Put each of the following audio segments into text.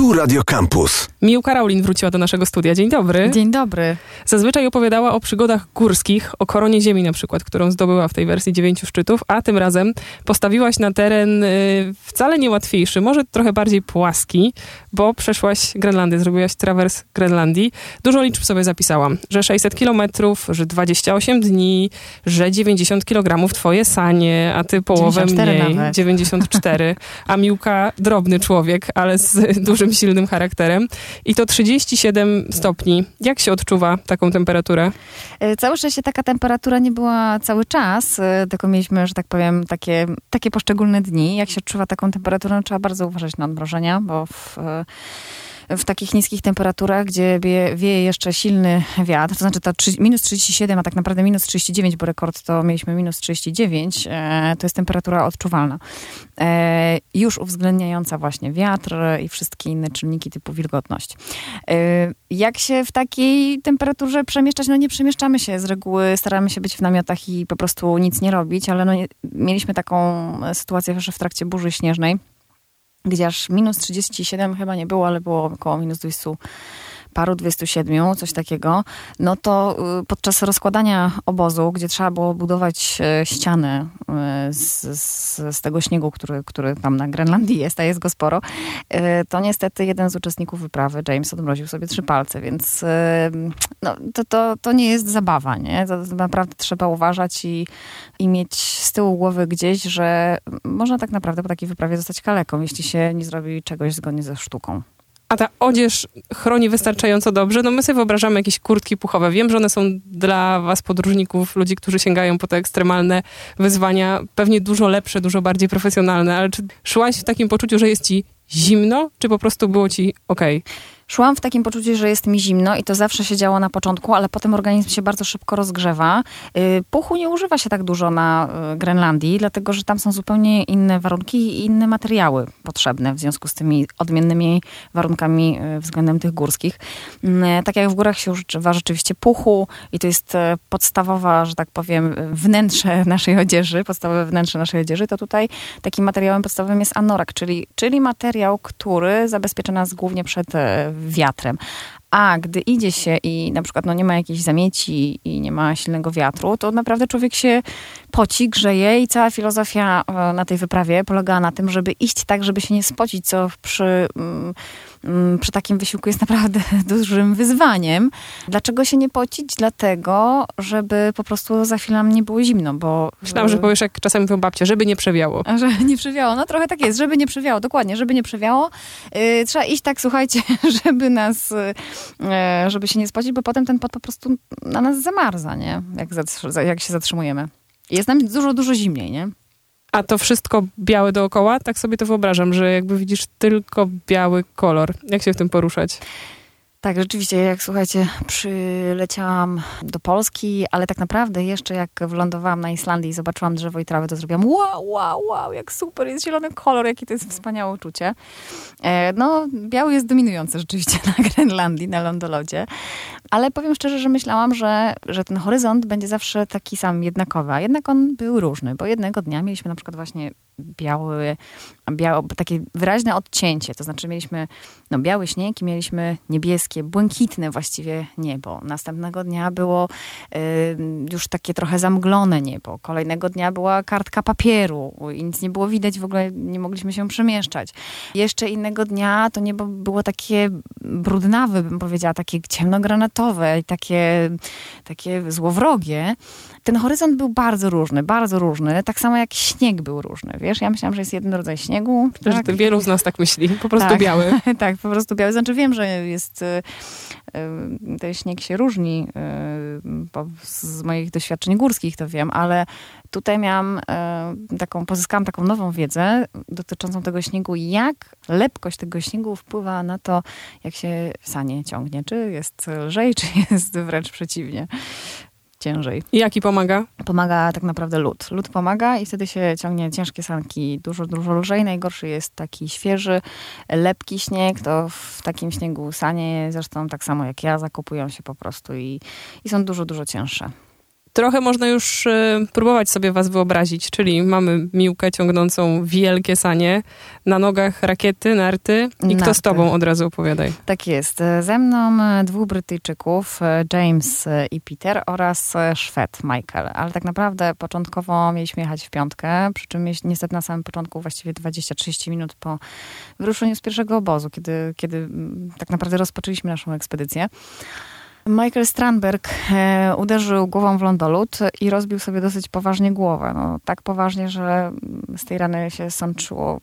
Tu Radio Campus. Mił Karolin wróciła do naszego studia. Dzień dobry. Dzień dobry. Zazwyczaj opowiadała o przygodach górskich, o koronie ziemi na przykład, którą zdobyła w tej wersji dziewięciu szczytów, a tym razem postawiłaś na teren y, wcale nie łatwiejszy, może trochę bardziej płaski, bo przeszłaś Grenlandię, zrobiłaś trawers Grenlandii. Dużo liczb sobie zapisałam, że 600 kilometrów, że 28 dni, że 90 kilogramów twoje sanie, a ty połowę 94 mniej, nawet. 94, a Miłka drobny człowiek, ale z dużym, silnym charakterem. I to 37 stopni. Jak się odczuwa taką temperaturę? E, Całe szczęście taka temperatura nie była cały czas, e, tylko mieliśmy, że tak powiem, takie, takie poszczególne dni. Jak się odczuwa taką temperaturę, no, trzeba bardzo uważać na odmrożenia, bo w, e, w takich niskich temperaturach, gdzie wieje, jeszcze silny wiatr, to znaczy to trzy- minus 37, a tak naprawdę minus 39, bo rekord to mieliśmy minus 39, e, to jest temperatura odczuwalna. E, Już uwzględniająca właśnie wiatr i wszystkie inne czynniki typu wilgotność. E, Jak się w takiej temperaturze przemieszczać? No nie przemieszczamy się z reguły, staramy się być w namiotach i po prostu nic nie robić, ale no, nie- mieliśmy taką sytuację że w trakcie burzy śnieżnej, gdzie minus 37 chyba nie było, ale było około minus 20 paru, 27, coś takiego, no to y, podczas rozkładania obozu, gdzie trzeba było budować e, ściany y, z, z, z tego śniegu, który, który tam na Grenlandii jest, a jest go sporo, y, to niestety jeden z uczestników wyprawy, James, odmroził sobie trzy palce, więc no, to, to, to nie jest zabawa, nie? To naprawdę trzeba uważać i, i mieć z tyłu głowy gdzieś, że można tak naprawdę po takiej wyprawie zostać kaleką, jeśli się nie zrobi czegoś zgodnie ze sztuką. A ta odzież chroni wystarczająco dobrze? No my sobie wyobrażamy jakieś kurtki puchowe. Wiem, że one są dla was podróżników, ludzi, którzy sięgają po te ekstremalne wyzwania, pewnie dużo lepsze, dużo bardziej profesjonalne, ale czy szłaś w takim poczuciu, że jest ci zimno, czy po prostu było ci okej? Szłam w takim poczuciu, że jest mi zimno i to zawsze się działo na początku, ale potem organizm się bardzo szybko rozgrzewa. Y, Puchu nie używa się tak dużo na y, Grenlandii, dlatego że tam są zupełnie inne warunki i inne materiały potrzebne w związku z tymi odmiennymi warunkami y, względem tych górskich. Mm, Tak jak w górach się używa rzeczywiście puchu i to jest e, podstawowa, że tak powiem, wnętrze naszej odzieży, podstawowe wnętrze naszej odzieży, to tutaj takim materiałem podstawowym jest anorak, czyli, czyli materiał, który zabezpiecza nas głównie przed e, wiatrem. A gdy idzie się i na przykład no, nie ma jakiejś zamieci i nie ma silnego wiatru, to naprawdę człowiek się poci, grzeje i cała filozofia e, na tej wyprawie polegała na tym, żeby iść tak, żeby się nie spocić, co przy, mm, mm, przy takim wysiłku jest naprawdę dużym wyzwaniem. Dlaczego się nie pocić? Dlatego, żeby po prostu za chwilę nie było zimno, bo... Myślałam, że powiesz, jak czasem mówią babcie, żeby nie przewiało. A, że nie przewiało. No trochę tak jest, żeby nie przewiało, dokładnie, żeby nie przewiało. Yy, trzeba iść tak, słuchajcie, żeby nas, żeby się nie spocić, bo potem ten pot po prostu na nas zamarza, nie? Jak, jak się zatrzymujemy. Jest nam dużo, dużo zimniej, nie? A to wszystko białe dookoła? Tak sobie to wyobrażam, że jakby widzisz tylko biały kolor. Jak się w tym poruszać? Tak, rzeczywiście, jak słuchajcie, przyleciałam do Polski, ale tak naprawdę jeszcze jak wylądowałam na Islandii i zobaczyłam drzewo i trawę, to zrobiłam wow, wow, wow, jak super, jest zielony kolor, jakie to jest wspaniałe uczucie. E, no, biały jest dominujący rzeczywiście na Grenlandii, na lądolodzie, ale powiem szczerze, że myślałam, że, że ten horyzont będzie zawsze taki sam, jednakowy, a jednak on był różny, bo jednego dnia mieliśmy na przykład właśnie biały, biało, takie wyraźne odcięcie, to znaczy mieliśmy no, biały śnieg i mieliśmy niebieskie, błękitne właściwie niebo. Następnego dnia było y, już takie trochę zamglone niebo. Kolejnego dnia była kartka papieru i nic nie było widać, w ogóle nie mogliśmy się przemieszczać. Jeszcze innego dnia to niebo było takie brudnawe, bym powiedziała, takie ciemnogranatowe i takie, takie złowrogie. Ten horyzont był bardzo różny, bardzo różny, tak samo jak śnieg był różny, wiesz? Ja myślałam, że jest jeden rodzaj śniegu. Też tak? wielu z nas tak myśli. Po prostu Tak. biały. tak, po prostu biały. Znaczy wiem, że jest, y, y, ten śnieg się różni, y, z moich doświadczeń górskich to wiem, ale tutaj miałam taką, pozyskałam taką nową wiedzę dotyczącą tego śniegu, jak lepkość tego śniegu wpływa na to, jak się sanie ciągnie. Czy jest lżej, czy jest wręcz przeciwnie. Ciężej. I jaki pomaga? Pomaga tak naprawdę lód. Lód pomaga i wtedy się ciągnie ciężkie sanki dużo, dużo lżej. Najgorszy jest taki świeży, lepki śnieg. To w takim śniegu sanie, zresztą tak samo jak ja, zakopują się po prostu i, i są dużo, dużo cięższe. Trochę można już y, próbować sobie was wyobrazić, czyli mamy Miłkę ciągnącą wielkie sanie, na nogach rakiety, narty i narty. kto z tobą od razu opowiadaj. Tak jest. Ze mną dwóch Brytyjczyków, James i Peter oraz Szwed Michael. Ale tak naprawdę początkowo mieliśmy jechać w piątkę, przy czym niestety na samym początku właściwie 20-30 minut po wyruszeniu z pierwszego obozu, kiedy, kiedy mm, tak naprawdę rozpoczęliśmy naszą ekspedycję. Michael Strandberg e, uderzył głową w lądolód i rozbił sobie dosyć poważnie głowę. No, tak poważnie, że z tej rany się sączyło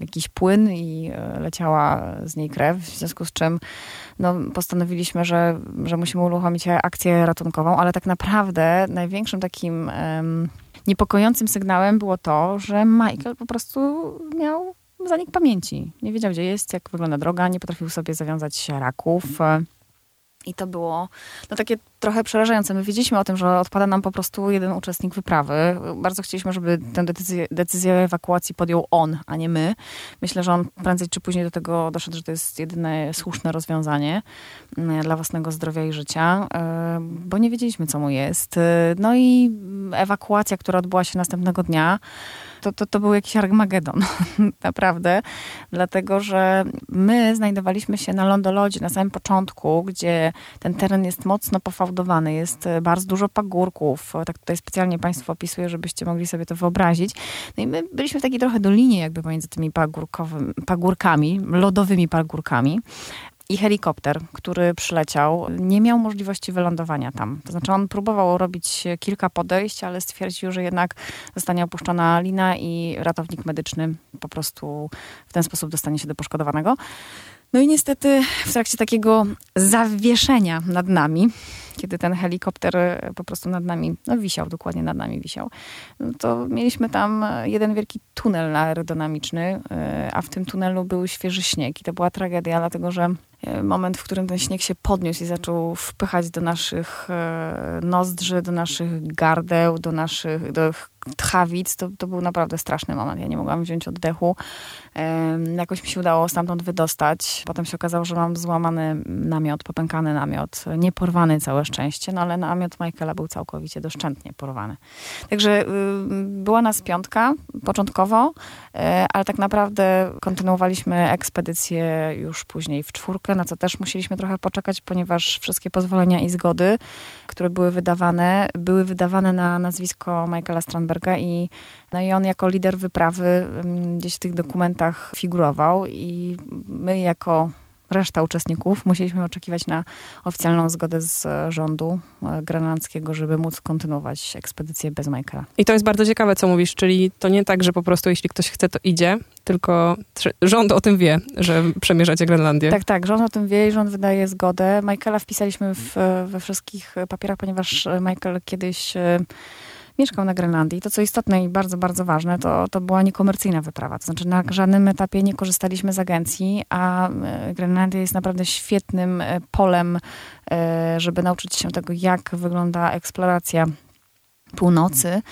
jakiś płyn i e, leciała z niej krew, w związku z czym no, postanowiliśmy, że, że musimy uruchomić akcję ratunkową, ale tak naprawdę największym takim um, niepokojącym sygnałem było to, że Michael po prostu miał zanik pamięci. Nie wiedział, gdzie jest, jak wygląda droga, nie potrafił sobie zawiązać raków. I to było no, takie trochę przerażające. My wiedzieliśmy o tym, że odpada nam po prostu jeden uczestnik wyprawy. Bardzo chcieliśmy, żeby tę decyzję, decyzję ewakuacji podjął on, a nie my. Myślę, że on prędzej czy później do tego doszedł, że to jest jedyne słuszne rozwiązanie mm, dla własnego zdrowia i życia, e, bo nie wiedzieliśmy, co mu jest. E, no i ewakuacja, która odbyła się następnego dnia, to, to, to był jakiś Armagedon, naprawdę, dlatego że my znajdowaliśmy się na lądolodzie na samym początku, gdzie ten teren jest mocno pofałdowany, jest e, bardzo dużo pagórków, tak tutaj specjalnie Państwu opisuję, żebyście mogli sobie to wyobrazić. No i my byliśmy w takiej trochę dolinie jakby pomiędzy tymi pagórkami, lodowymi pagórkami i helikopter, który przyleciał, nie miał możliwości wylądowania tam. To znaczy on próbował robić kilka podejść, ale stwierdził, że jednak zostanie opuszczona lina i ratownik medyczny po prostu w ten sposób dostanie się do poszkodowanego. No i niestety w trakcie takiego zawieszenia nad nami, kiedy ten helikopter po prostu nad nami, no wisiał, dokładnie nad nami wisiał, no to mieliśmy tam jeden wielki tunel aerodynamiczny, e, a w tym tunelu był świeży śnieg i to była tragedia, dlatego że moment, w którym ten śnieg się podniósł i zaczął wpychać do naszych e, nozdrzy, do naszych gardeł, do naszych do tchawic, to, to był naprawdę straszny moment. Ja nie mogłam wziąć oddechu. Jakoś mi się udało stamtąd wydostać. Potem się okazało, że mam złamany namiot, popękany namiot, nieporwany całe szczęście, no ale namiot Michaela był całkowicie doszczętnie porwany. Także y, była nas piątka początkowo, e, ale tak naprawdę kontynuowaliśmy ekspedycję już później w czwórkę, na co też musieliśmy trochę poczekać, ponieważ wszystkie pozwolenia i zgody, które były wydawane, były wydawane na nazwisko Michaela Strandberga i, no i on jako lider wyprawy gdzieś w tych dokumentach figurował i my jako reszta uczestników musieliśmy oczekiwać na oficjalną zgodę z rządu e, grenlandzkiego, żeby móc kontynuować ekspedycję bez Michaela. I to jest bardzo ciekawe, co mówisz, czyli to nie tak, że po prostu jeśli ktoś chce, to idzie, tylko rząd o tym wie, że przemierzacie Grenlandię. Tak, tak, rząd o tym wie i rząd wydaje zgodę. Michaela wpisaliśmy w, we wszystkich papierach, ponieważ Michael kiedyś e, mieszkał na Grenlandii. To, co istotne i bardzo, bardzo ważne, to, to była niekomercyjna wyprawa. To znaczy na żadnym etapie nie korzystaliśmy z agencji, a e, Grenlandia jest naprawdę świetnym e, polem, e, żeby nauczyć się tego, jak wygląda eksploracja północy,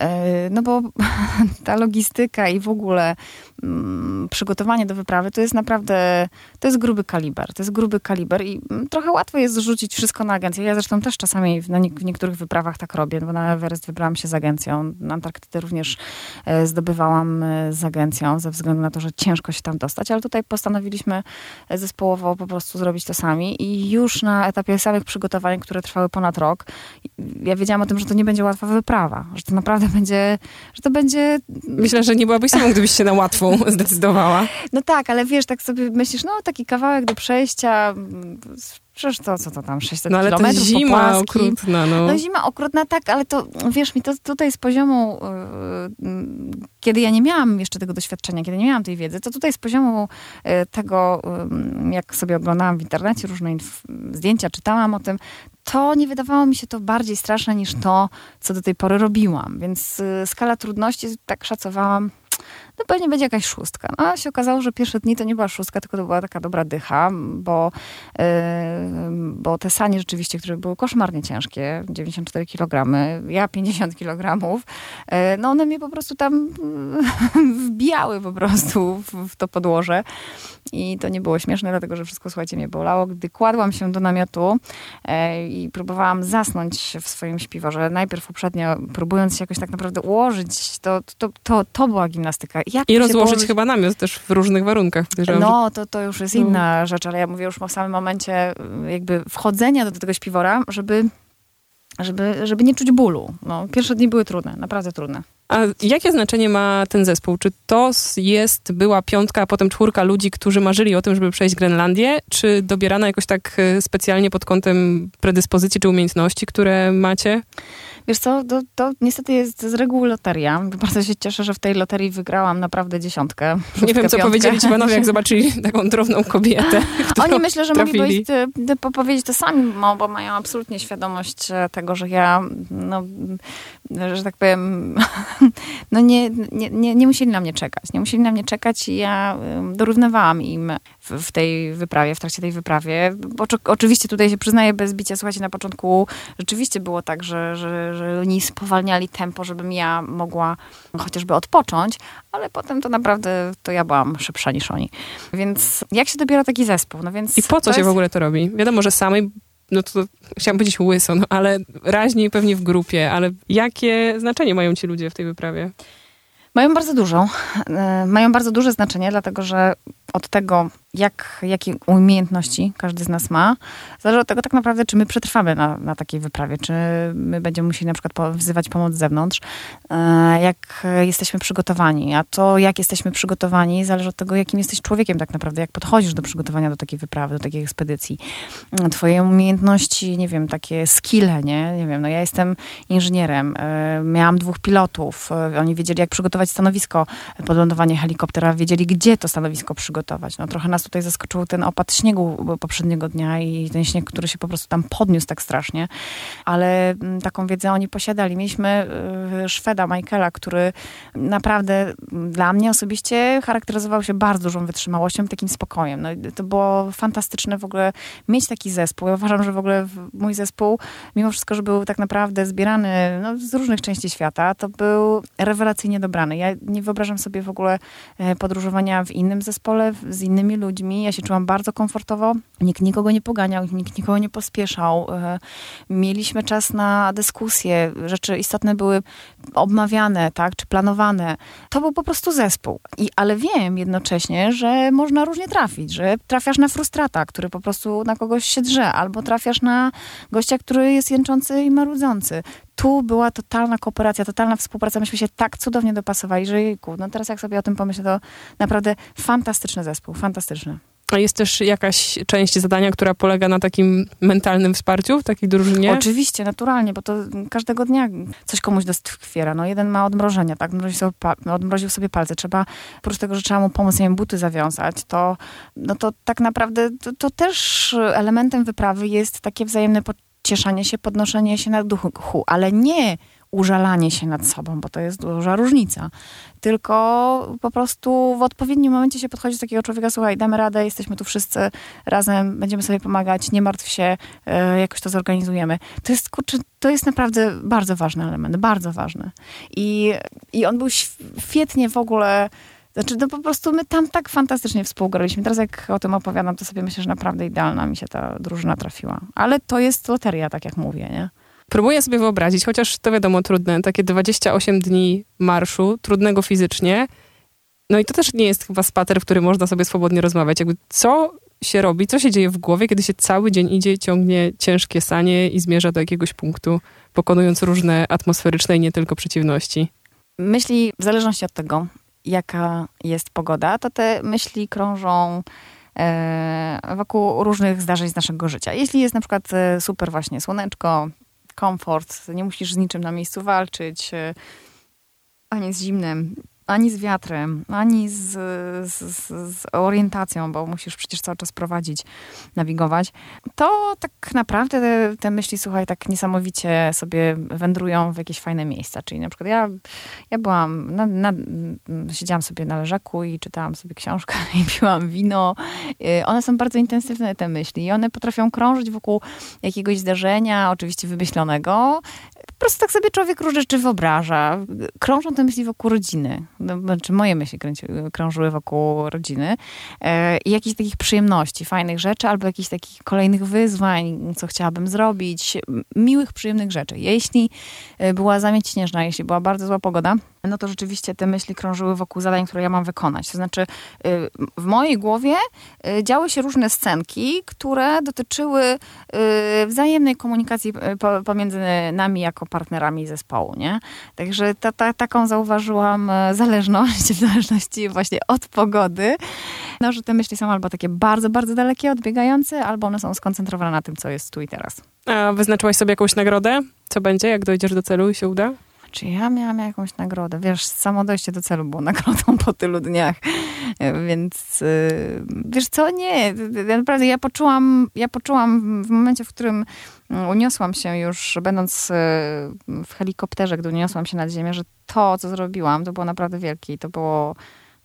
e, no bo ta logistyka i w ogóle mm, przygotowanie do wyprawy to jest naprawdę, to jest gruby kaliber, to jest gruby kaliber i mm, trochę łatwo jest zrzucić wszystko na agencję. Ja zresztą też czasami w, w niektórych wyprawach tak robię, bo na Everest wybrałam się z agencją, na Antarktydę również e, zdobywałam e, z agencją, ze względu na to, że ciężko się tam dostać, ale tutaj postanowiliśmy zespołowo po prostu zrobić to sami i już na etapie samych przygotowań, które trwały ponad rok, ja wiedziałam o tym, że to nie będzie łatwo łatwa wyprawa, że to naprawdę będzie, że to będzie... Myślę, że nie byłabyś samą, gdybyś się na łatwą zdecydowała. No tak, ale wiesz, tak sobie myślisz, no taki kawałek do przejścia, Przecież to, co to tam, 600 no, ale kilometrów to zima okrutna, no. no. zima okrutna, tak, ale to, wiesz mi, to tutaj z poziomu, yy, kiedy ja nie miałam jeszcze tego doświadczenia, kiedy nie miałam tej wiedzy, to tutaj z poziomu yy, tego, yy, jak sobie oglądałam w internecie różne zdjęcia, czytałam o tym, to nie wydawało mi się to bardziej straszne niż to, co do tej pory robiłam. Więc y, skala trudności tak szacowałam no pewnie będzie jakaś szóstka. No a się okazało, że pierwsze dni to nie była szóstka, tylko to była taka dobra dycha, bo, yy, bo te sanie rzeczywiście, które były koszmarnie ciężkie, 94 kg, ja 50 kg, yy, no one mnie po prostu tam wbijały po prostu w, w to podłoże i to nie było śmieszne, dlatego że wszystko, słuchajcie, mnie bolało. Gdy kładłam się do namiotu e, i próbowałam zasnąć w swoim śpiworze, najpierw uprzednio próbując się jakoś tak naprawdę ułożyć, to, to, to, to była gimnastyka. Jak I rozłożyć położyć? chyba namiot też w różnych warunkach. No, to, to już jest inna no. rzecz, ale ja mówię już o samym momencie jakby wchodzenia do tego śpiwora, żeby żeby, żeby nie czuć bólu. No, pierwsze dni były trudne, naprawdę trudne. A jakie znaczenie ma ten zespół? Czy to jest, była piątka, a potem czwórka ludzi, którzy marzyli o tym, żeby przejść Grenlandię, czy dobierana jakoś tak e, specjalnie pod kątem predyspozycji czy umiejętności, które macie? Wiesz co, to, to niestety jest z reguły loteria. Bardzo się cieszę, że w tej loterii wygrałam naprawdę dziesiątkę. Nie wiem, co piątkę. powiedzieli ci panowie, jak zobaczyli taką drowną kobietę. Oni myślę, że trafili. mogli powiedzieć to sami, bo mają absolutnie świadomość e, tego, że ja, no, że tak powiem, no nie, nie, nie, nie musieli na mnie czekać. Nie musieli na mnie czekać i ja dorównywałam im w, tej wyprawie, w trakcie tej wyprawie. Oczy, oczywiście tutaj się przyznaję bez bicia, słuchajcie, na początku rzeczywiście było tak, że, że, że oni spowalniali tempo, żebym ja mogła chociażby odpocząć, ale potem to naprawdę to ja byłam szybsza niż oni. Więc jak się dobiera taki zespół? No więc I po co się jest... w ogóle to robi? Wiadomo, że samej no to chciałam powiedzieć łyso, no ale raźniej pewnie w grupie, ale jakie znaczenie mają ci ludzie w tej wyprawie? Mają bardzo dużo. E, mają bardzo duże znaczenie, dlatego że od tego, jak, jakie umiejętności każdy z nas ma, zależy od tego tak naprawdę, czy my przetrwamy na, na takiej wyprawie, czy my będziemy musieli na przykład wzywać pomoc z zewnątrz, e, jak jesteśmy przygotowani. A to, jak jesteśmy przygotowani, zależy od tego, jakim jesteś człowiekiem tak naprawdę, jak podchodzisz do przygotowania do takiej wyprawy, do takiej ekspedycji. Twoje umiejętności, nie wiem, takie skille, nie? Nie wiem, no ja jestem inżynierem, e, miałam dwóch pilotów, e, oni wiedzieli, jak przygotować stanowisko pod lądowanie helikoptera, wiedzieli, gdzie to stanowisko przygotować. No trochę nas tutaj zaskoczył ten opad śniegu poprzedniego dnia i ten śnieg, który się po prostu tam podniósł tak strasznie. Ale mm, taką wiedzę oni posiadali. Mieliśmy y, Szweda, Michaela, który naprawdę mm, dla mnie osobiście charakteryzował się bardzo dużą wytrzymałością takim spokojem. No, to było fantastyczne w ogóle mieć taki zespół. Ja uważam, że w ogóle mój zespół, mimo wszystko, że był tak naprawdę zbierany no, z różnych części świata, to był rewelacyjnie dobrany. Ja nie wyobrażam sobie w ogóle e, podróżowania w innym zespole, z innymi ludźmi. Ja się czułam bardzo komfortowo. Nikt nikogo nie poganiał, nikt nikogo nie pospieszał. E, mieliśmy czas na dyskusje. Rzeczy istotne były obmawiane, tak, czy planowane. To był po prostu zespół. I, ale wiem jednocześnie, że można różnie trafić, że trafiasz na frustrata, który po prostu na kogoś się drze, albo trafiasz na gościa, który jest jęczący i marudzący tu była totalna kooperacja, totalna współpraca. Myśmy się tak cudownie dopasowali, że jejku, no teraz jak sobie o tym pomyślę, to naprawdę fantastyczny zespół, fantastyczny. A jest też jakaś część zadania, która polega na takim mentalnym wsparciu w takiej drużynie? Oczywiście, naturalnie, bo to każdego dnia coś komuś doskwiera. No jeden ma odmrożenia, tak? Odmroził sobie, odmroził sobie palce. Trzeba, oprócz tego, że trzeba mu pomóc, nie wiem, buty zawiązać, to, no to tak naprawdę to, to też elementem wyprawy jest takie wzajemne cieszenie się, podnoszenie się na duchu, ale nie użalanie się nad sobą, bo to jest duża różnica. Tylko po prostu w odpowiednim momencie się podchodzi do takiego człowieka, słuchaj, damy radę, jesteśmy tu wszyscy razem, będziemy sobie pomagać, nie martw się, yy, jakoś to zorganizujemy. To jest, kurczę, to jest naprawdę bardzo ważny element, bardzo ważny. I, i on był świetnie w ogóle znaczy, no po prostu my tam tak fantastycznie współgraliśmy. Teraz jak o tym opowiadam, to sobie myślę, że naprawdę idealna mi się ta drużyna trafiła. Ale to jest loteria, tak jak mówię, nie? Próbuję sobie wyobrazić, chociaż to wiadomo trudne, takie 28 dni marszu, trudnego fizycznie. No i to też nie jest chyba spater, w którym można sobie swobodnie rozmawiać. Jakby co się robi, co się dzieje w głowie, kiedy się cały dzień idzie, ciągnie ciężkie sanie i zmierza do jakiegoś punktu, pokonując różne atmosferyczne i nie tylko przeciwności? Myśli, w zależności od tego, jaka jest pogoda, to te myśli krążą e, wokół różnych zdarzeń z naszego życia. Jeśli jest na przykład e, super właśnie słoneczko, komfort, nie musisz z niczym na miejscu walczyć, e, a nie z zimnem, ani z wiatrem, ani z, z, z, orientacją, bo musisz przecież cały czas prowadzić, nawigować, to tak naprawdę te, te, myśli, słuchaj, tak niesamowicie sobie wędrują w jakieś fajne miejsca. Czyli na przykład ja, ja byłam, na, na, siedziałam sobie na leżaku i czytałam sobie książkę i piłam wino. Y, one są bardzo intensywne, te myśli i one potrafią krążyć wokół jakiegoś zdarzenia, oczywiście wymyślonego. Po prostu tak sobie człowiek różne rzeczy wyobraża. Krążą te myśli wokół rodziny no, znaczy moje myśli kręci, krążyły wokół rodziny e, i jakichś takich przyjemności, fajnych rzeczy, albo jakichś takich kolejnych wyzwań, co chciałabym zrobić, miłych, przyjemnych rzeczy. Jeśli e, była zamieć śnieżna, jeśli była bardzo zła pogoda, no to rzeczywiście te myśli krążyły wokół zadań, które ja mam wykonać. To znaczy, y, w mojej głowie y, działy się różne scenki, które dotyczyły y, wzajemnej komunikacji pomiędzy nami jako partnerami zespołu, nie? Także ta, ta, taką zauważyłam zależność, w zależności właśnie od pogody, no, że te myśli są albo takie bardzo, bardzo dalekie, odbiegające, albo one są skoncentrowane na tym, co jest tu i teraz. A wyznaczyłaś sobie jakąś nagrodę? Co będzie, jak dojdziesz do celu i się uda? Czy ja miałam jakąś nagrodę? Wiesz, samo dojście do celu było nagrodą po tylu dniach. Więc y, wiesz co, nie. Naprawdę ja poczułam, ja poczułam w momencie, w którym uniosłam się już, będąc y, w helikopterze, gdy uniosłam się nad ziemię, że to, co zrobiłam, to było naprawdę wielkie i to było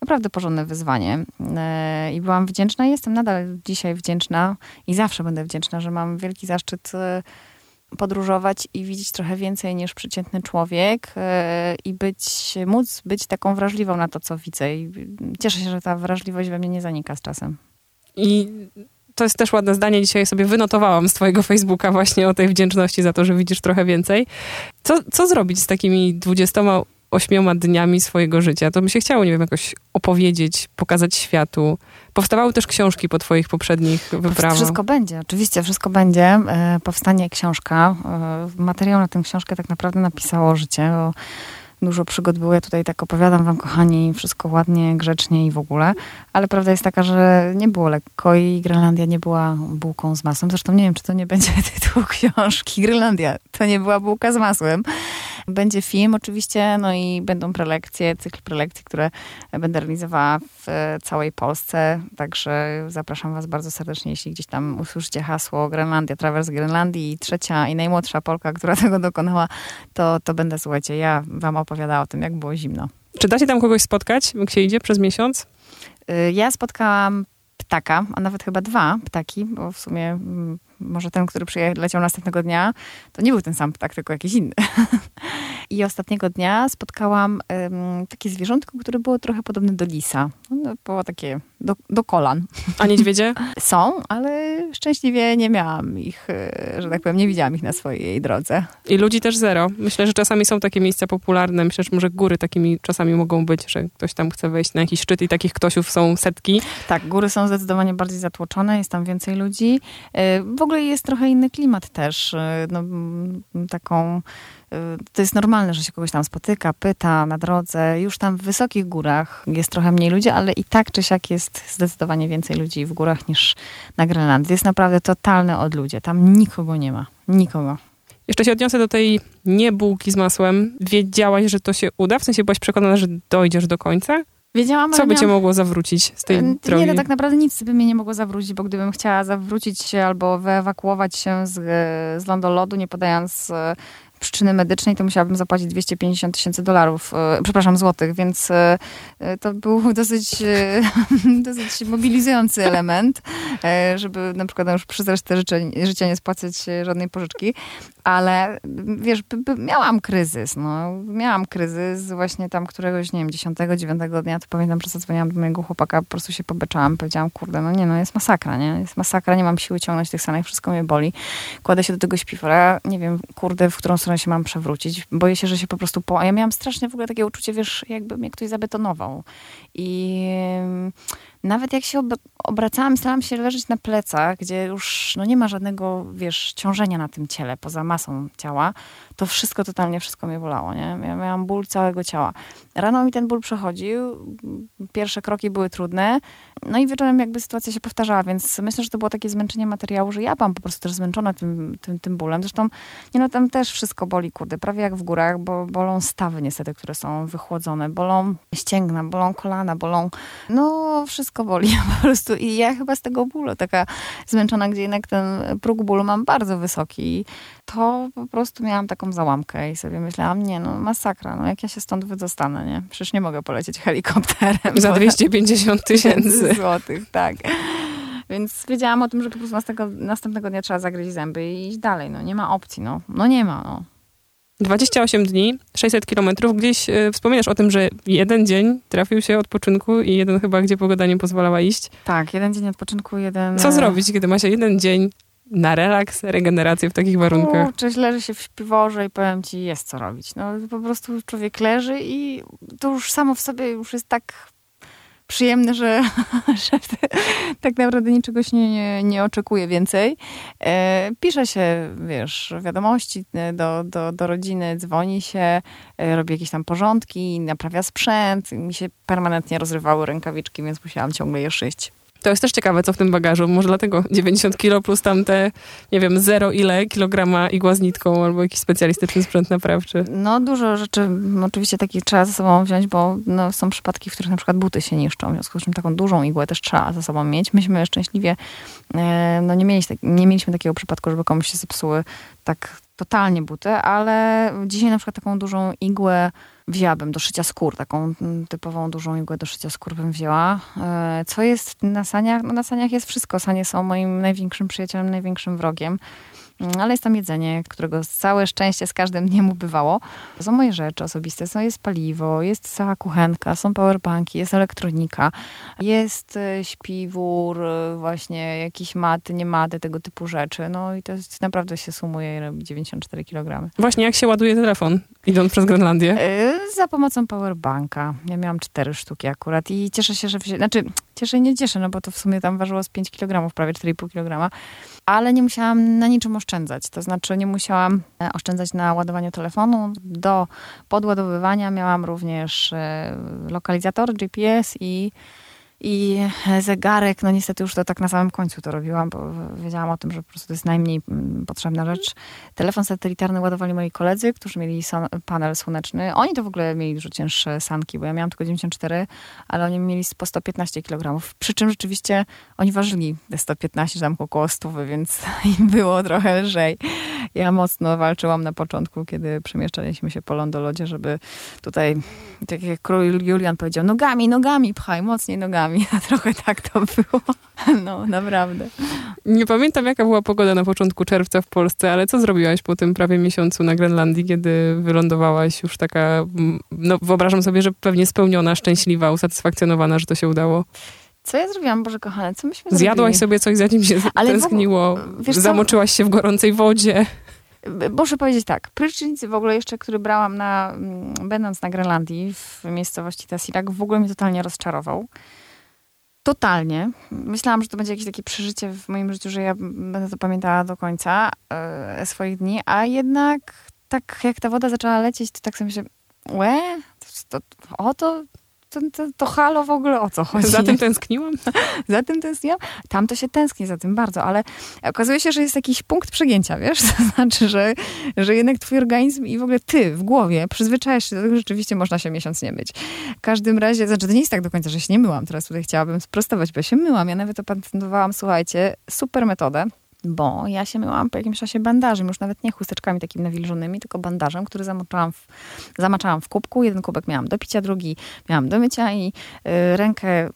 naprawdę porządne wyzwanie. Y, I byłam wdzięczna jestem nadal dzisiaj wdzięczna i zawsze będę wdzięczna, że mam wielki zaszczyt podróżować i widzieć trochę więcej niż przeciętny człowiek yy, i być, móc być taką wrażliwą na to, co widzę. I cieszę się, że ta wrażliwość we mnie nie zanika z czasem. I to jest też ładne zdanie. Dzisiaj sobie wynotowałam z twojego Facebooka właśnie o tej wdzięczności za to, że widzisz trochę więcej. Co, co zrobić z takimi dwudziestoma ośmioma dniami swojego życia. To mi się chciało, nie wiem, jakoś opowiedzieć, pokazać światu. Powstawały też książki po twoich poprzednich wyprawach. Wszystko będzie, oczywiście, wszystko będzie. E, powstanie książka. E, materiał na tę książkę tak naprawdę napisało życie. Dużo przygód było, ja tutaj tak opowiadam wam, kochani, wszystko ładnie, grzecznie i w ogóle, ale prawda jest taka, że nie było lekko i Grenlandia nie była bułką z masłem. Zresztą nie wiem, czy to nie będzie tytuł książki. Grenlandia to nie była bułka z masłem. Będzie film oczywiście, no i będą prelekcje, cykl prelekcji, które będę realizowała w całej Polsce. Także zapraszam Was bardzo serdecznie, jeśli gdzieś tam usłyszycie hasło Grenlandia, Travers Grenlandii i trzecia i najmłodsza Polka, która tego dokonała, to, to będę, słuchajcie, ja Wam opowiadała o tym, jak było zimno. Czy da się tam kogoś spotkać, jak się idzie przez miesiąc? Y, ja spotkałam ptaka, a nawet chyba dwa ptaki, bo w sumie mm, może ten, który przyleciał następnego dnia, to nie był ten sam ptak, tylko jakiś inny. I ostatniego dnia spotkałam um, takie zwierzątko, które było trochę podobne do lisa. No, było takie do, do kolan. A niedźwiedzie? Są, ale szczęśliwie nie miałam ich, e, że tak powiem, nie widziałam ich na swojej drodze. I ludzi też zero. Myślę, że czasami są takie miejsca popularne. Myślę, że może góry takimi czasami mogą być, że ktoś tam chce wejść na jakiś szczyt i takich ktośów są setki. Tak, góry są zdecydowanie bardziej zatłoczone, jest tam więcej ludzi. E, w ogóle jest trochę inny klimat też. E, no, taką to jest normalne, że się kogoś tam spotyka, pyta na drodze. Już tam w wysokich górach jest trochę mniej ludzi, ale i tak czy siak jest zdecydowanie więcej ludzi w górach niż na Grenlandii. Jest naprawdę totalne odludzie. Tam nikogo nie ma. Nikogo. Jeszcze się odniosę do tej niebułki z masłem. Wiedziałaś, że to się uda? W sensie byłaś przekonana, że dojdziesz do końca? Wiedziałam, Co by cię mogło zawrócić z tej nie, drogi? Nie, no tak naprawdę nic by mnie nie mogło zawrócić, bo gdybym chciała zawrócić się albo wyewakuować się z, z lądolodu, nie podając przyczyny medycznej, to musiałabym zapłacić 250 tysięcy dolarów, e, przepraszam, złotych, więc e, e, to był dosyć, dosyć mobilizujący element, żeby na przykład już przez resztę życia, życia nie spłacać żadnej pożyczki ale wiesz, miałam kryzys, no. Miałam kryzys właśnie tam któregoś, nie wiem, dziesiątego, dziewiątego dnia, to pamiętam, że zadzwoniłam do mojego chłopaka, po prostu się pobeczałam, powiedziałam, kurde, no nie, no jest masakra, nie? Jest masakra, nie mam siły ciągnąć tych sanek, wszystko mnie boli. Kładę się do tego śpiwora, nie wiem, kurde, w którą stronę się mam przewrócić. Boję się, że się po prostu po... A ja miałam strasznie w ogóle takie uczucie, wiesz, jakby mnie ktoś zabetonował. I nawet jak się ob obracałam, starałam się leżeć na plecach, gdzie już no, nie ma żadnego, wiesz, ciążenia na tym ciele, poza masą ciała, to wszystko, totalnie wszystko mnie bolało, nie? Ja miałam ból całego ciała. Rano mi ten ból przechodził, pierwsze kroki były trudne, no i wieczorem jakby sytuacja się powtarzała, więc myślę, że to było takie zmęczenie materiału, że ja byłam po prostu też zmęczona tym, tym, tym bólem. Zresztą, nie no, tam też wszystko boli, kurde, prawie jak w górach, bo bolą stawy niestety, które są wychłodzone, bolą ścięgna, bolą kolana, bolą, no wszystko boli po prostu i ja chyba z tego bólu taka zmęczona, gdzie jednak ten próg bólu mam bardzo wysoki, to po prostu miałam taką załamkę i sobie myślałam, nie no, masakra, no jak ja się stąd wydostanę, nie? Przecież nie mogę polecieć helikopterem. Za 250 tysięcy złotych, tak. Więc wiedziałam o tym, że po prostu następnego, następnego dnia trzeba zagryźć zęby i iść dalej. No nie ma opcji, no. No nie ma, no. 28 dni, 600 kilometrów. Gdzieś y, wspominasz o tym, że jeden dzień trafił się odpoczynku i jeden chyba, gdzie pogoda nie pozwalała iść. Tak, jeden dzień odpoczynku, jeden... Co zrobić, kiedy ma się jeden dzień na relaks, regenerację w takich warunkach? Kurczę, leży się w śpiworze i powiem ci, jest co robić. No po prostu człowiek leży i to już samo w sobie już jest tak przyjemne, że, tak naprawdę niczego się nie, nie, nie oczekuje więcej. E, pisze się, wiesz, wiadomości e, do, do, do rodziny, dzwoni się, e, robi jakieś tam porządki, naprawia sprzęt. Mi się permanentnie rozrywały rękawiczki, więc musiałam ciągle je szyć. To jest też ciekawe, co w tym bagażu. Może dlatego 90 kilo plus tamte, nie wiem, zero ile kilograma igła z nitką albo jakiś specjalistyczny sprzęt naprawczy. No dużo rzeczy oczywiście takich trzeba ze sobą wziąć, bo no, są przypadki, w których na przykład buty się niszczą. W związku z czym taką dużą igłę też trzeba ze sobą mieć. Myśmy szczęśliwie e, no, nie, mieliśmy, nie mieliśmy takiego przypadku, żeby komuś się zepsuły tak totalnie buty, ale dzisiaj na przykład taką dużą igłę wzięłabym do szycia skór, taką mm, typową dużą igłę do szycia skór bym wzięła. E, co jest na saniach? No na saniach jest wszystko. Sanie są moim największym przyjacielem, największym wrogiem. Mm, ale jest tam jedzenie, którego całe szczęście z każdym dniem ubywało. Są moje rzeczy osobiste, są, jest paliwo, jest cała kuchenka, są powerbanki, jest elektronika, jest e, śpiwór, e, właśnie jakieś maty, nie maty, tego typu rzeczy. No i to jest, naprawdę się sumuje i robi 94 kg. Właśnie, jak się ładuje telefon, idąc przez Grenlandię? Yy, za pomocą powerbanka. Ja miałam cztery sztuki akurat i cieszę się, że... Znaczy, cieszę i nie cieszę, no bo to w sumie tam ważyło z 5 kg, prawie 4,5 kg ale nie musiałam na niczym oszczędzać. To znaczy nie musiałam e, oszczędzać na ładowaniu telefonu. Do podładowywania miałam również e, lokalizator GPS i i zegarek, no niestety już to tak na samym końcu to robiłam, bo wiedziałam o tym, że po prostu to jest najmniej mm, potrzebna rzecz. Telefon satelitarny ładowali moi koledzy, którzy mieli panel słoneczny. Oni to w ogóle mieli dużo cięższe sanki, bo ja miałam tylko 94, ale oni mieli po 115 kg. Przy czym rzeczywiście oni ważyli te 115, tam około 100, więc im było trochę lżej. Ja mocno walczyłam na początku, kiedy przemieszczaliśmy się po lądolodzie, żeby tutaj, tak jak król Julian powiedział, nogami, nogami pchaj, mocniej nogami nami. A trochę tak to było. No, naprawdę. Nie pamiętam, jaka była pogoda na początku czerwca w Polsce, ale co zrobiłaś po tym prawie miesiącu na Grenlandii, kiedy wylądowałaś już taka, no wyobrażam sobie, że pewnie spełniona, szczęśliwa, usatysfakcjonowana, że to się się Co ja zrobiłam, Boże kochane? Co myśmy Zjadłaś zrobili? sobie coś, za czym się Ale tęskniło? Wiesz, Zamoczyłaś się w gorącej wodzie? Muszę powiedzieć tak, prysznic w ogóle jeszcze, który brałam na, będąc na Grenlandii w miejscowości Tasirak, w ogóle mnie totalnie rozczarował. Totalnie. Myślałam, że to będzie jakieś takie przeżycie w moim życiu, że ja będę to pamiętała do końca e, swoich dni, a jednak tak jak ta woda zaczęła lecieć, to tak sobie myślę, łe, to, to, o to to, to, to halo w ogóle o co chodzi? Za tym tęskniłam? za tym tęskniłam? Tam to się tęskni za tym bardzo, ale okazuje się, że jest jakiś punkt przegięcia, wiesz? To znaczy, że, że jednak twój organizm i w ogóle ty w głowie przyzwyczajasz się do tego, że rzeczywiście można się miesiąc nie myć. W każdym razie, znaczy to nie jest tak do końca, że się nie myłam. Teraz tutaj chciałabym sprostować, bo ja się myłam. Ja nawet opatentowałam, słuchajcie, super metodę bo ja się myłam po jakimś czasie bandażem, już nawet nie chusteczkami takimi nawilżonymi, tylko bandażem, który zamoczałam w, zamaczałam w kubku. Jeden kubek miałam do picia, drugi miałam do mycia i y, rękę y,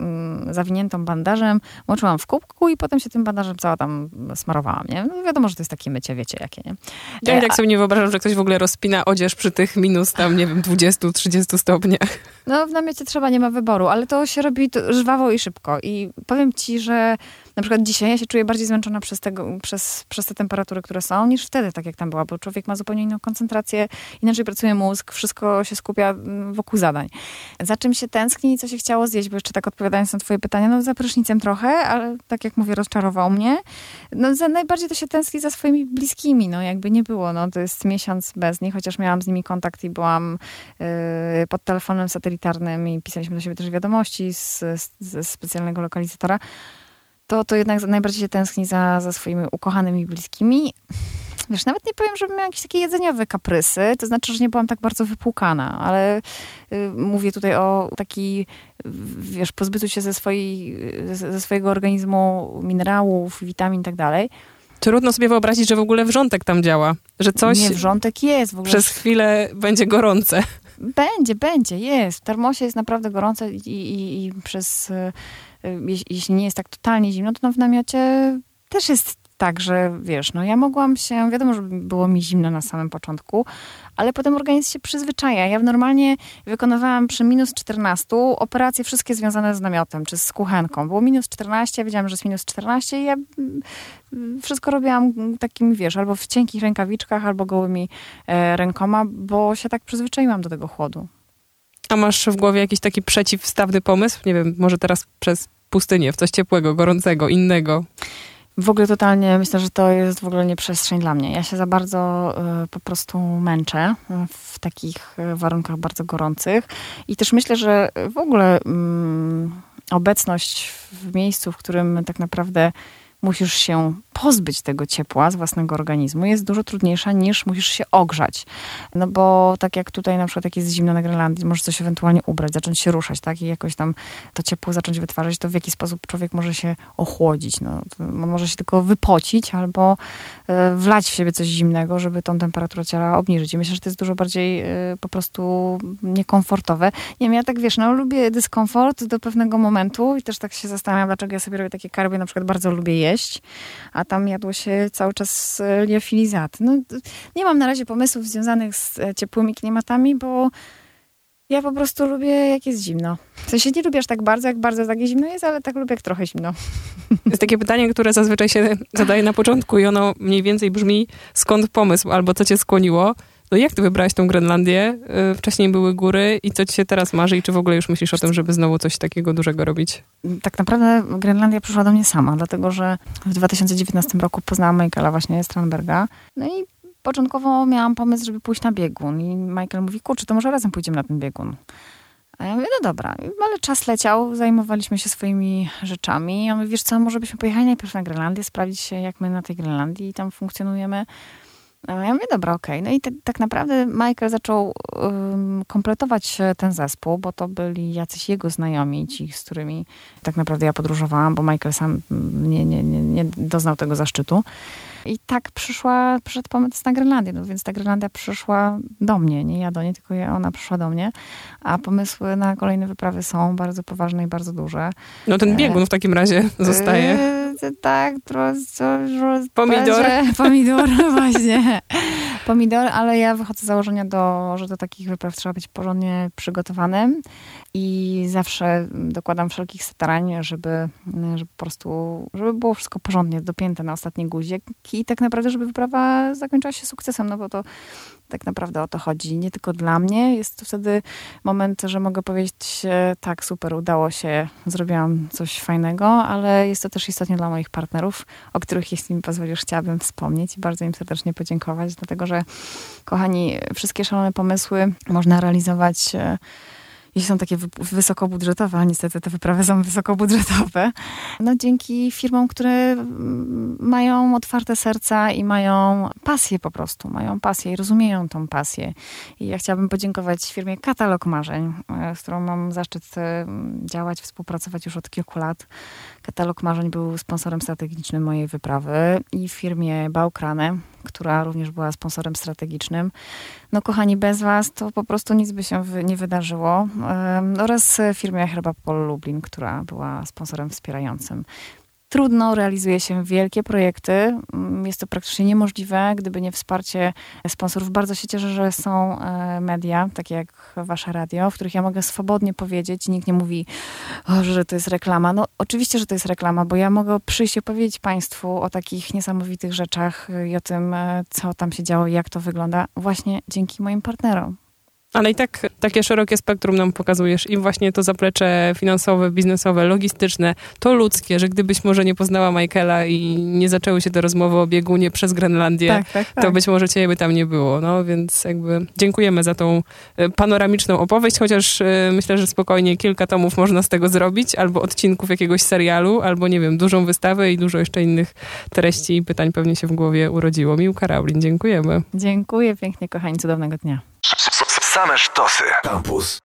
zawiniętą bandażem moczyłam w kubku i potem się tym bandażem cała tam smarowałam, nie? No wiadomo, że to jest takie mycie, wiecie jakie, nie? Ja tak sobie nie wyobrażam, że ktoś w ogóle rozpina odzież przy tych minus tam, nie wiem, 20-30 stopniach. No w namiocie trzeba, nie ma wyboru, ale to się robi żwawo i szybko i powiem ci, że na przykład dzisiaj ja się czuję bardziej zmęczona przez, tego, przez, przez te temperatury, które są, niż wtedy, tak jak tam była, bo człowiek ma zupełnie inną koncentrację, inaczej pracuje mózg, wszystko się skupia mm, wokół zadań. Za czym się tęskni i co się chciało zjeść, bo jeszcze tak odpowiadając na twoje pytania, no za prysznicem trochę, ale tak jak mówię, rozczarował mnie. No za, najbardziej to się tęskni za swoimi bliskimi, no jakby nie było, no to jest miesiąc bez nich, chociaż miałam z nimi kontakt i byłam yy, pod telefonem satelitarnym i pisaliśmy do siebie też wiadomości z, ze specjalnego lokalizatora, to, to jednak najbardziej się tęskni za, za swoimi ukochanymi bliskimi. Wiesz, nawet nie powiem, żebym miała jakieś takie jedzeniowe kaprysy, to znaczy, że nie byłam tak bardzo wypłukana, ale y, mówię tutaj o taki, wiesz, pozbyciu się ze, swojej, ze swojego organizmu minerałów, witamin i tak dalej. Trudno sobie wyobrazić, że w ogóle wrzątek tam działa, że coś... Nie, wrzątek jest. W ogóle... Przez chwilę będzie gorące. Będzie, będzie, jest. W termosie jest naprawdę gorące i, i, i przez, y, y, jeśli nie jest tak totalnie zimno, to w namiocie też jest tak, że wiesz, no ja mogłam się, wiadomo, że było mi zimno na samym początku, ale potem organizm się przyzwyczaja. Ja normalnie wykonywałam przy minus 14 operacje wszystkie związane z namiotem, czy z kuchenką. Było minus 14, ja wiedziałam, że jest minus 14 i ja mm, wszystko robiłam takim, wiesz, albo w cienkich rękawiczkach, albo gołymi e, rękoma, bo się tak przyzwyczaiłam do tego chłodu. A masz w głowie jakiś taki przeciwstawny pomysł? Nie wiem, może teraz przez pustynię, w coś ciepłego, gorącego, innego? W ogóle totalnie myślę, że to jest w ogóle nie przestrzeń dla mnie. Ja się za bardzo y, po prostu męczę w takich y, warunkach bardzo gorących i też myślę, że w ogóle y, obecność w miejscu, w którym tak naprawdę musisz się pozbyć tego ciepła z własnego organizmu jest dużo trudniejsza niż musisz się ogrzać. No bo tak jak tutaj na przykład jak jest zimno na Grenlandii, możesz coś ewentualnie ubrać, zacząć się ruszać, tak? I jakoś tam to ciepło zacząć wytwarzać, to w jaki sposób człowiek może się ochłodzić. No, może się tylko wypocić albo e, wlać w siebie coś zimnego, żeby tą temperaturę ciała obniżyć. I myślę, że to jest dużo bardziej e, po prostu niekomfortowe. Nie wiem, ja tak wiesz, no lubię dyskomfort do pewnego momentu i też tak się zastanawiam, dlaczego ja sobie robię takie karby, na przykład bardzo lubię jeść, a tam jadło się cały czas e, liofilizaty. No, nie mam na razie pomysłów związanych z e, ciepłymi klimatami, bo ja po prostu lubię, jak jest zimno. W sensie nie lubię aż tak bardzo, jak bardzo takie zimno jest, ale tak lubię, jak trochę zimno. Jest takie pytanie, które zazwyczaj się zadaje na początku i ono mniej więcej brzmi, skąd pomysł albo co cię skłoniło. No jak ty wybrałaś tą Grenlandię? Y, wcześniej były góry i co ci się teraz marzy i czy w ogóle już myślisz o tym, żeby znowu coś takiego dużego robić? Tak naprawdę Grenlandia przyszła do mnie sama, dlatego że w 2019 roku poznałam Michaela właśnie Strandberga. No i początkowo miałam pomysł, żeby pójść na biegun i Michael mówi, kurczę, to może razem pójdziemy na ten biegun. A ja mówię, no dobra, ale czas leciał, zajmowaliśmy się swoimi rzeczami. Ja mówię, wiesz co, może byśmy pojechali najpierw na Grenlandię, sprawdzić się, jak my na tej Grenlandii tam funkcjonujemy. Ja mówię, dobra, okej. Okay. No i te, tak naprawdę Michael zaczął kompletować ten zespół, bo to byli jacyś jego znajomi, ci, z którymi tak naprawdę ja podróżowałam, bo Michael sam nie, nie, nie, nie doznał tego zaszczytu. I tak przyszła, przyszedł pomysł na Grenlandię, no więc ta Grenlandia przyszła do mnie, nie ja do niej, tylko ona przyszła do mnie, a pomysły na kolejne wyprawy są bardzo poważne i bardzo duże. No ten biegun w takim razie zostaje. E, tak, trochę... Pomidor. Pomidor, właśnie. Pomidor, ale ja wychodzę z założenia, do, że do takich wypraw trzeba być porządnie przygotowanym i zawsze dokładam wszelkich starań, żeby, żeby po prostu, żeby było wszystko porządnie dopięte na ostatni guzik i tak naprawdę, żeby wyprawa zakończyła się sukcesem, no bo to tak naprawdę o to chodzi. Nie tylko dla mnie. Jest to wtedy moment, że mogę powiedzieć, tak, super, udało się, zrobiłam coś fajnego, ale jest to też istotnie dla moich partnerów, o których, jeśli mi pozwolisz, chciałabym wspomnieć i bardzo im serdecznie podziękować, dlatego że, kochani, wszystkie szalone pomysły można realizować e, jeśli są takie wysokobudżetowe, a niestety te wyprawy są wysokobudżetowe, no dzięki firmom, które mm, mają otwarte serca i mają pasję po prostu, mają pasję i rozumieją tą pasję. I ja chciałabym podziękować firmie Katalog Marzeń, e, z którą mam zaszczyt e, działać, współpracować już od kilku lat. Katalog Marzeń był sponsorem strategicznym mojej wyprawy i firmie Bałkrane, która również była sponsorem strategicznym. No kochani, bez was to po prostu nic by się nie wydarzyło. oraz firmie Herba Pol Lublin, która była sponsorem wspierającym. Trudno realizuje się wielkie projekty. Mm, Jest to praktycznie niemożliwe, gdyby nie wsparcie sponsorów. Bardzo się cieszę, że są e, media, takie jak wasze radio, w których ja mogę swobodnie powiedzieć nikt nie mówi, że to jest reklama. No oczywiście, że to jest reklama, bo ja mogę przyjść i opowiedzieć Państwu o takich niesamowitych rzeczach i o tym, e, co tam się działo i jak to wygląda właśnie dzięki moim partnerom. Ale i tak takie szerokie spektrum nam pokazujesz i właśnie to zaplecze finansowe, biznesowe, logistyczne, to ludzkie, że gdybyś może nie poznała Michaela i nie zaczęły się te rozmowy o biegunie przez Grenlandię, tak, tak. to być może ciebie by tam nie było. No więc jakby dziękujemy za tą e, panoramiczną opowieść, chociaż e, myślę, że spokojnie kilka tomów można z tego zrobić, albo odcinków jakiegoś serialu, albo nie wiem, dużą wystawę i dużo jeszcze innych treści i pytań pewnie się w głowie urodziło. Miłka Raulin, dziękujemy. Dziękuję pięknie, kochani, cudownego dnia. Same sztosy. Campus.